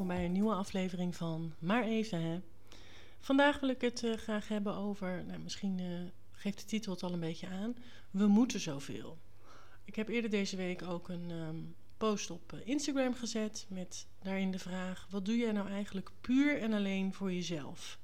Welkom bij een nieuwe aflevering van Maar Even hè. Vandaag wil ik het uh, graag hebben over, nou, misschien uh, geeft de titel het al een beetje aan, we moeten zoveel. Ik heb eerder deze week ook een um, post op uh, Instagram gezet met daarin de vraag: wat doe jij nou eigenlijk puur en alleen voor jezelf?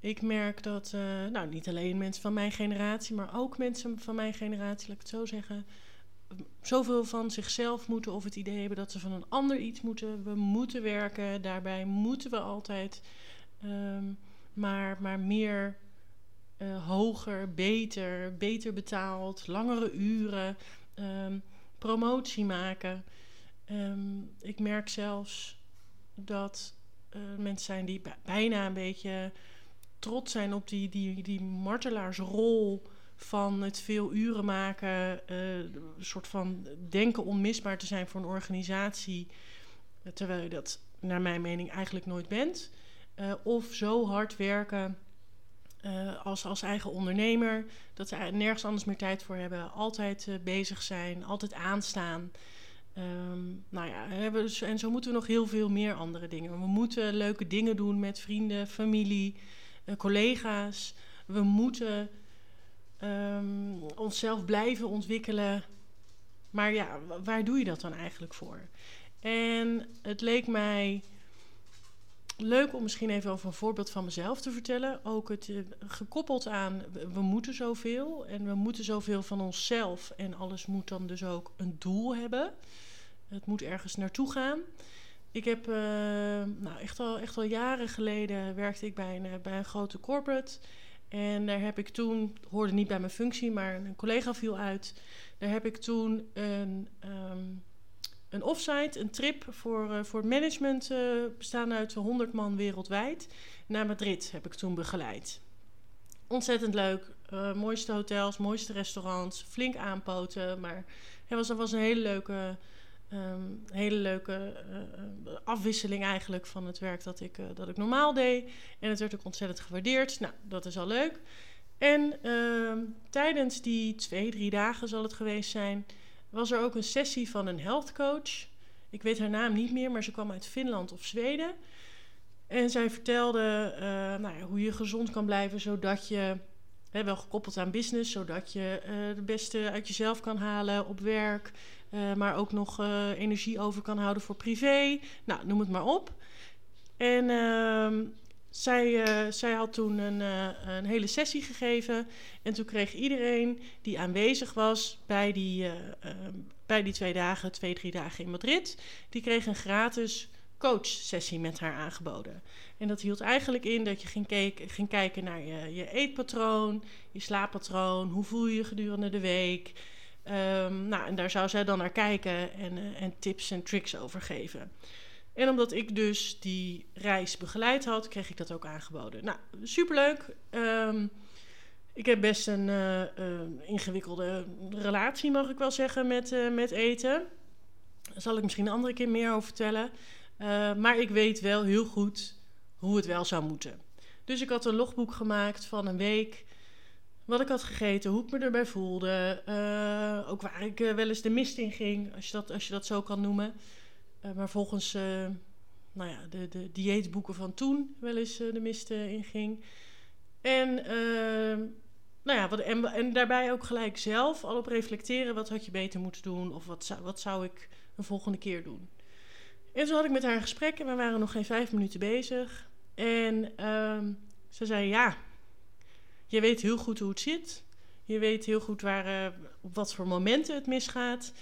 Ik merk dat, nou niet alleen mensen van mijn generatie, maar ook mensen van mijn generatie, laat ik het zo zeggen, zoveel van zichzelf moeten of het idee hebben dat ze van een ander iets moeten. We moeten werken, daarbij moeten we altijd um, maar, maar meer uh, hoger, beter, beter betaald, langere uren, um, promotie maken. Um, ik merk zelfs dat uh, mensen zijn die bijna een beetje trots zijn op die, die, die martelaarsrol van het veel uren maken, uh, een soort van denken onmisbaar te zijn voor een organisatie, terwijl je dat naar mijn mening eigenlijk nooit bent. Uh, of zo hard werken uh, als, als eigen ondernemer, dat ze nergens anders meer tijd voor hebben, altijd bezig zijn, altijd aanstaan. Um, nou ja, en zo moeten we nog heel veel meer andere dingen. We moeten leuke dingen doen met vrienden, familie, collega's. We moeten um, onszelf blijven ontwikkelen. Maar ja, waar doe je dat dan eigenlijk voor? En het leek mij leuk om misschien even over een voorbeeld van mezelf te vertellen. Ook het uh, gekoppeld aan we moeten zoveel en we moeten zoveel van onszelf. En alles moet dan dus ook een doel hebben. Het moet ergens naartoe gaan. Ik heb, uh, nou echt al, echt al jaren geleden werkte ik bij een, eh, bij een grote corporate. En daar heb ik toen, hoorde niet bij mijn functie, maar een collega viel uit. Daar heb ik toen een, um, een offsite, een trip voor, uh, voor management, uh, bestaande uit 100 man wereldwijd, naar Madrid heb ik toen begeleid. Ontzettend leuk. Uh, mooiste hotels, mooiste restaurants, flink aanpoten. Maar het was, was een hele leuke Um, hele leuke uh, afwisseling eigenlijk van het werk dat ik, uh, dat ik normaal deed. En het werd ook ontzettend gewaardeerd. Nou, dat is al leuk. En uh, tijdens die twee, drie dagen zal het geweest zijn, was er ook een sessie van een health coach. Ik weet haar naam niet meer, maar ze kwam uit Finland of Zweden. En zij vertelde nou ja, hoe je gezond kan blijven, zodat je, wel gekoppeld aan business, zodat je het beste uit jezelf kan halen op werk. Uh, maar ook nog uh, energie over kan houden voor privé. Nou, noem het maar op. En uh, zij, zij had toen een, een, hele sessie gegeven. En toen kreeg iedereen die aanwezig was bij die, ehm, bij die twee dagen, twee, drie dagen in Madrid, die kreeg een gratis coachsessie met haar aangeboden. En dat hield eigenlijk in dat je ging, ging kijken naar je, je eetpatroon, je slaappatroon, hoe voel je je gedurende de week. Um, nou, en daar zou zij dan naar kijken en, uh, en tips en tricks over geven. En omdat ik dus die reis begeleid had, kreeg ik dat ook aangeboden. Nou, superleuk. Um, ik heb best een uh, uh, ingewikkelde relatie, mag ik wel zeggen, met, uh, met eten. Daar zal ik misschien een andere keer meer over vertellen. Maar ik weet wel heel goed hoe het wel zou moeten. Dus ik had een logboek gemaakt van een week wat ik had gegeten, hoe ik me erbij voelde. Uh, ook waar ik uh, wel eens de mist in ging, als je dat, als je dat zo kan noemen. Maar volgens nou ja, de, de dieetboeken van toen wel eens de mist in ging. En, nou ja, wat, en, daarbij ook gelijk zelf al op reflecteren. Wat had je beter moeten doen? Of wat zou, wat zou ik een volgende keer doen? En toen had ik met haar een gesprek en we waren nog geen vijf minuten bezig. En ehm, ze zei ja je weet heel goed hoe het zit. Je weet heel goed waar, uh, op wat voor momenten het misgaat.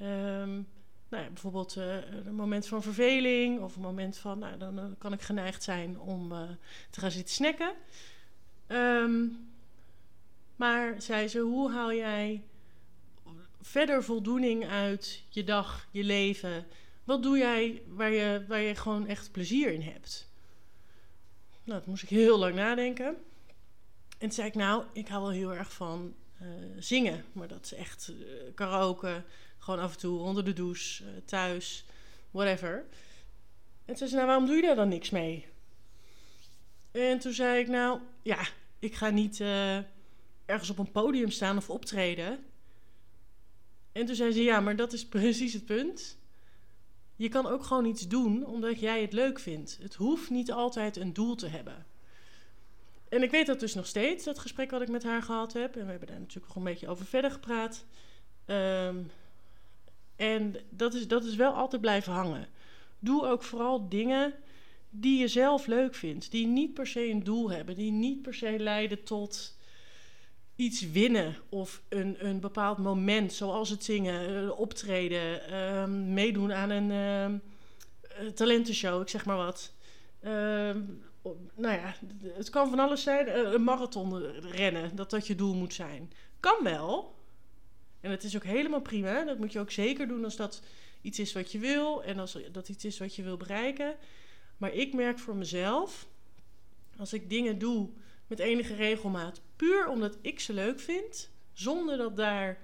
Um, nou ja, bijvoorbeeld uh, een moment van verveling of een moment van, nou, dan, kan ik geneigd zijn om uh, te gaan zitten snacken. Um, maar zei ze, hoe haal jij verder voldoening uit je dag, je leven? Wat doe jij waar je, waar je gewoon echt plezier in hebt? Nou, dat moest ik heel lang nadenken. En toen zei ik, nou, ik hou wel heel erg van uh, zingen. Maar dat is echt uh, karaoke. Gewoon af en toe onder de douche, uh, thuis, whatever. En toen zei ze, nou, waarom doe je daar dan niks mee? En toen zei ik, nou, ja, ik ga niet ergens op een podium staan of optreden. En toen zei ze, ja, maar dat is precies het punt. Je kan ook gewoon iets doen omdat jij het leuk vindt. Het hoeft niet altijd een doel te hebben. En ik weet dat dus nog steeds, dat gesprek wat ik met haar gehad heb. En we hebben daar natuurlijk nog een beetje over verder gepraat. Ehm, en dat is, dat is wel altijd blijven hangen. Doe ook vooral dingen die je zelf leuk vindt. Die niet per se een doel hebben. Die niet per se leiden tot iets winnen of een, een bepaald moment, zoals het zingen, eh, optreden, ehm, meedoen aan een uh, talentenshow, ik zeg maar wat. Ehm, nou ja, het kan van alles zijn. Eh, een marathon rennen, dat dat je doel moet zijn. Kan wel. En het is ook helemaal prima. Dat moet je ook zeker doen als dat iets is wat je wil en als dat iets is wat je wil bereiken. Maar ik merk voor mezelf, als ik dingen doe met enige regelmaat, puur omdat ik ze leuk vind, zonder dat daar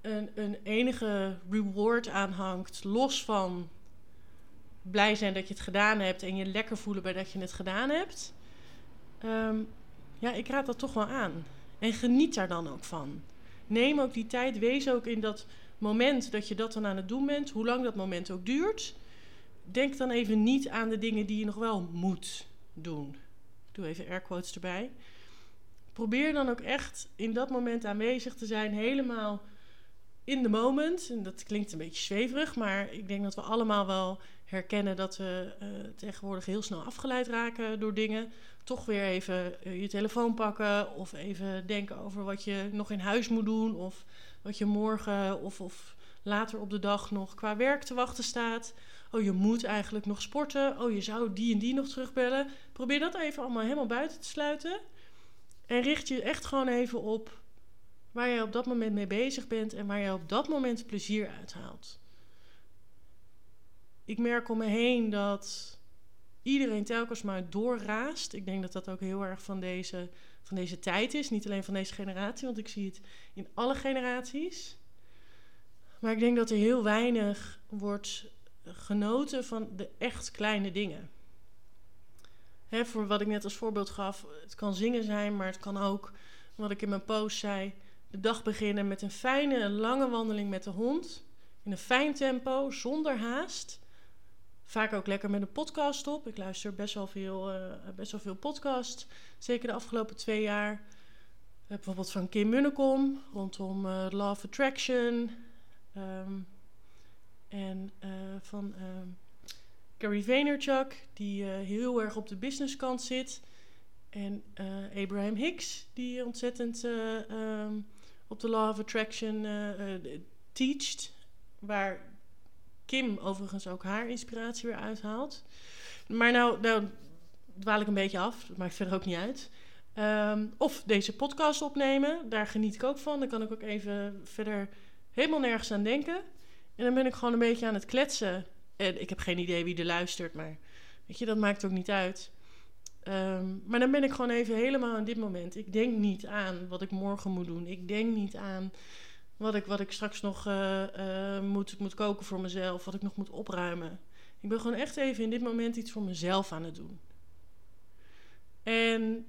een, een enige reward aan hangt, los van blij zijn dat je het gedaan hebt en je lekker voelen bij dat je het gedaan hebt. Ehm, ja, ik raad dat toch wel aan. En geniet daar dan ook van. Neem ook die tijd, wees ook in dat moment dat je dat dan aan het doen bent, hoe lang dat moment ook duurt. Denk dan even niet aan de dingen die je nog wel moet doen doe even air quotes erbij. Probeer dan ook echt in dat moment aanwezig te zijn, helemaal in the moment. En dat klinkt een beetje zweverig, maar ik denk dat we allemaal wel herkennen dat we uh, tegenwoordig heel snel afgeleid raken door dingen. Toch weer even uh, je telefoon pakken of even denken over wat je nog in huis moet doen of wat je morgen of, of later op de dag nog qua werk te wachten staat. Oh, je moet eigenlijk nog sporten. Oh, je zou die en die nog terugbellen. Probeer dat even allemaal helemaal buiten te sluiten. En richt je echt gewoon even op waar je op dat moment mee bezig bent en waar je op dat moment plezier uithaalt. Ik merk om me heen dat iedereen telkens maar doorraast. Ik denk dat dat ook heel erg van deze, van deze tijd is. Niet alleen van deze generatie, want ik zie het in alle generaties. Maar ik denk dat er heel weinig wordt genoten van de echt kleine dingen. Hè, voor wat ik net als voorbeeld gaf, het kan zingen zijn, maar het kan ook, wat ik in mijn post zei, de dag beginnen met een fijne, lange wandeling met de hond. In een fijn tempo, zonder haast. Vaak ook lekker met een podcast op. Ik luister best wel veel, uh, best wel veel podcasts, zeker de afgelopen twee jaar. bijvoorbeeld van Kim Munnekom rondom uh, Law Attraction. Um, en uh, van uh, Gary Vaynerchuk, die uh, heel erg op de businesskant zit. En Abraham Hicks, die ontzettend um, op de Law of Attraction teacht. Waar Kim overigens ook haar inspiratie weer uithaalt. Maar nou, nou dwaal ik een beetje af. Dat maakt verder ook niet uit. Um, of deze podcast opnemen. Daar geniet ik ook van. Dan kan ik ook even verder helemaal nergens aan denken. En dan ben ik gewoon een beetje aan het kletsen. En ik heb geen idee wie er luistert, maar weet je, dat maakt ook niet uit. Um, maar dan ben ik gewoon even helemaal in dit moment. Ik denk niet aan wat ik morgen moet doen. Ik denk niet aan wat ik, wat ik straks nog uh, uh, moet, moet koken voor mezelf. Wat ik nog moet opruimen. Ik ben gewoon echt even in dit moment iets voor mezelf aan het doen. En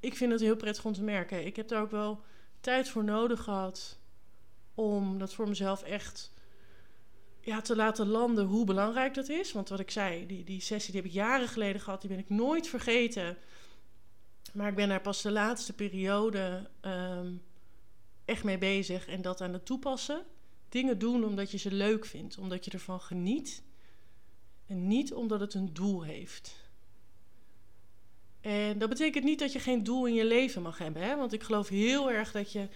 ik vind het heel prettig om te merken. Ik heb daar ook wel tijd voor nodig gehad om dat voor mezelf echt ja, te laten landen hoe belangrijk dat is. Want wat ik zei, die, die sessie die heb ik jaren geleden gehad, die ben ik nooit vergeten. Maar ik ben daar pas de laatste periode um, echt mee bezig en dat aan het toepassen. Dingen doen omdat je ze leuk vindt, omdat je ervan geniet. En niet omdat het een doel heeft. En dat betekent niet dat je geen doel in je leven mag hebben. Hè? Want ik geloof heel erg dat je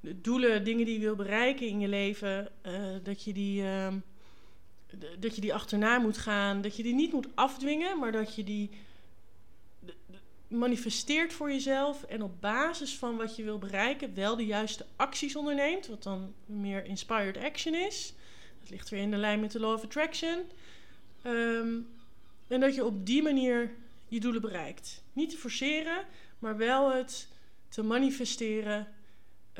doelen, dingen die je wil bereiken in je leven, uh, dat je die. Uh, dat je die achterna moet gaan. Dat je die niet moet afdwingen, maar dat je die manifesteert voor jezelf. En op basis van wat je wil bereiken, wel de juiste acties onderneemt. Wat dan meer inspired action is. Dat ligt weer in de lijn met de Law of Attraction. Um, en dat je op die manier je doelen bereikt. Niet te forceren, maar wel het te manifesteren.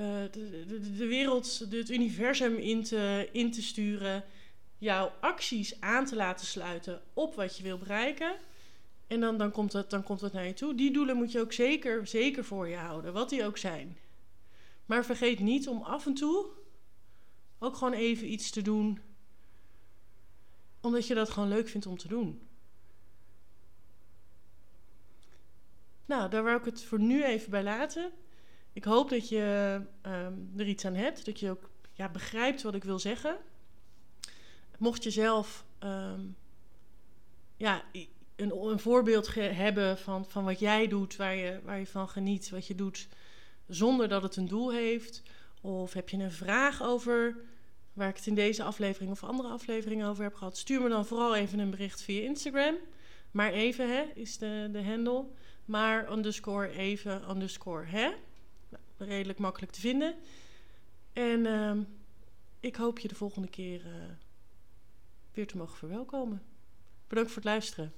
Uh, de, de, de, wereld, het universum in te, in te sturen jouw acties aan te laten sluiten op wat je wil bereiken. En dan, dan, komt het, dan komt het naar je toe. Die doelen moet je ook zeker, zeker voor je houden, wat die ook zijn. Maar vergeet niet om af en toe ook gewoon even iets te doen. Omdat je dat gewoon leuk vindt om te doen. Nou, daar wou ik het voor nu even bij laten. Ik hoop dat je ehm, er iets aan hebt. Dat je ook ja, begrijpt wat ik wil zeggen. Mocht je zelf ehm, ja, een, een voorbeeld hebben van, van wat jij doet, waar je, waar je van geniet, wat je doet, zonder dat het een doel heeft. Of heb je een vraag over waar ik het in deze aflevering of andere afleveringen over heb gehad, stuur me dan vooral even een bericht via Instagram. Maar even hè, is de, de handle. Maar underscore even underscore hè. Nou, redelijk makkelijk te vinden. En uh, ik hoop je de volgende keer uh, weer te mogen verwelkomen. Bedankt voor het luisteren.